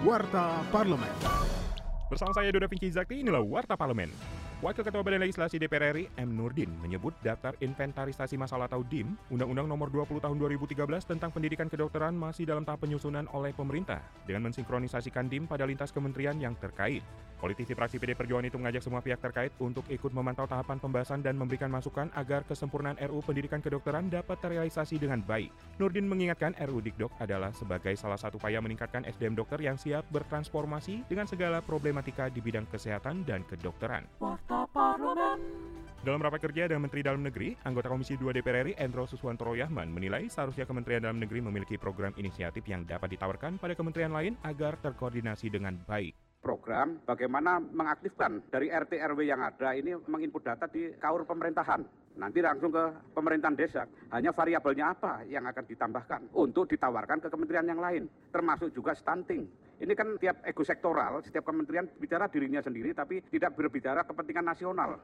Warta Parlemen. Bersama saya Doda Vinci Zakti, inilah Warta Parlemen. Wakil Ketua Badan Legislasi DPR RI M. Nurdin menyebut daftar inventarisasi masalah atau DIM Undang-Undang Nomor 20 Tahun 2013 tentang Pendidikan Kedokteran masih dalam tahap penyusunan oleh pemerintah dengan mensinkronisasikan DIM pada lintas kementerian yang terkait. Politisi fraksi PD Perjuangan itu mengajak semua pihak terkait untuk ikut memantau tahapan pembahasan dan memberikan masukan agar kesempurnaan RU Pendidikan Kedokteran dapat terrealisasi dengan baik. Nurdin mengingatkan RU Dikdok adalah sebagai salah satu upaya meningkatkan SDM dokter yang siap bertransformasi dengan segala problematika di bidang kesehatan dan kedokteran. Dalam rapat kerja dengan Menteri Dalam Negeri, anggota Komisi 2 DPR RI Endro Suswantoro Yahman menilai seharusnya Kementerian Dalam Negeri memiliki program inisiatif yang dapat ditawarkan pada kementerian lain agar terkoordinasi dengan baik program bagaimana mengaktifkan dari RT RW yang ada ini menginput data di kaur pemerintahan. Nanti langsung ke pemerintahan desa. Hanya variabelnya apa yang akan ditambahkan untuk ditawarkan ke kementerian yang lain. Termasuk juga stunting. Ini kan tiap ego sektoral, setiap kementerian bicara dirinya sendiri tapi tidak berbicara kepentingan nasional.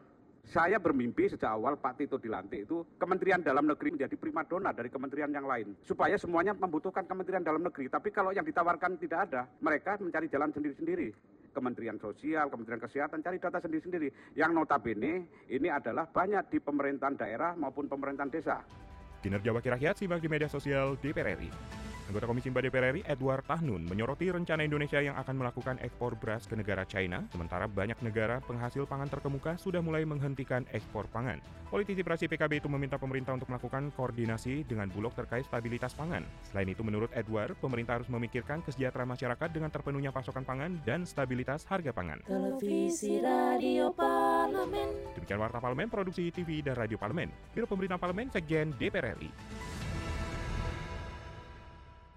Saya bermimpi sejak awal Pak Tito dilantik itu Kementerian Dalam Negeri menjadi primadona dari kementerian yang lain. Supaya semuanya membutuhkan Kementerian Dalam Negeri. Tapi kalau yang ditawarkan tidak ada, mereka mencari jalan sendiri-sendiri. Kementerian Sosial, Kementerian Kesehatan cari data sendiri-sendiri. Yang notabene ini adalah banyak di pemerintahan daerah maupun pemerintahan desa. Kinerja Wakil Rakyat simak di media sosial DPR RI. Anggota Komisi 4 DPR RI Edward Tahnun menyoroti rencana Indonesia yang akan melakukan ekspor beras ke negara China, sementara banyak negara penghasil pangan terkemuka sudah mulai menghentikan ekspor pangan. Politisi praksi PKB itu meminta pemerintah untuk melakukan koordinasi dengan Bulog terkait stabilitas pangan. Selain itu, menurut Edward, pemerintah harus memikirkan kesejahteraan masyarakat dengan terpenuhnya pasokan pangan dan stabilitas harga pangan. Televisi Radio Parlemen. Demikian Warta Parlemen, Produksi TV dan Radio Parlemen. Biro Pemberitaan Parlemen, Sekjen DPR RI.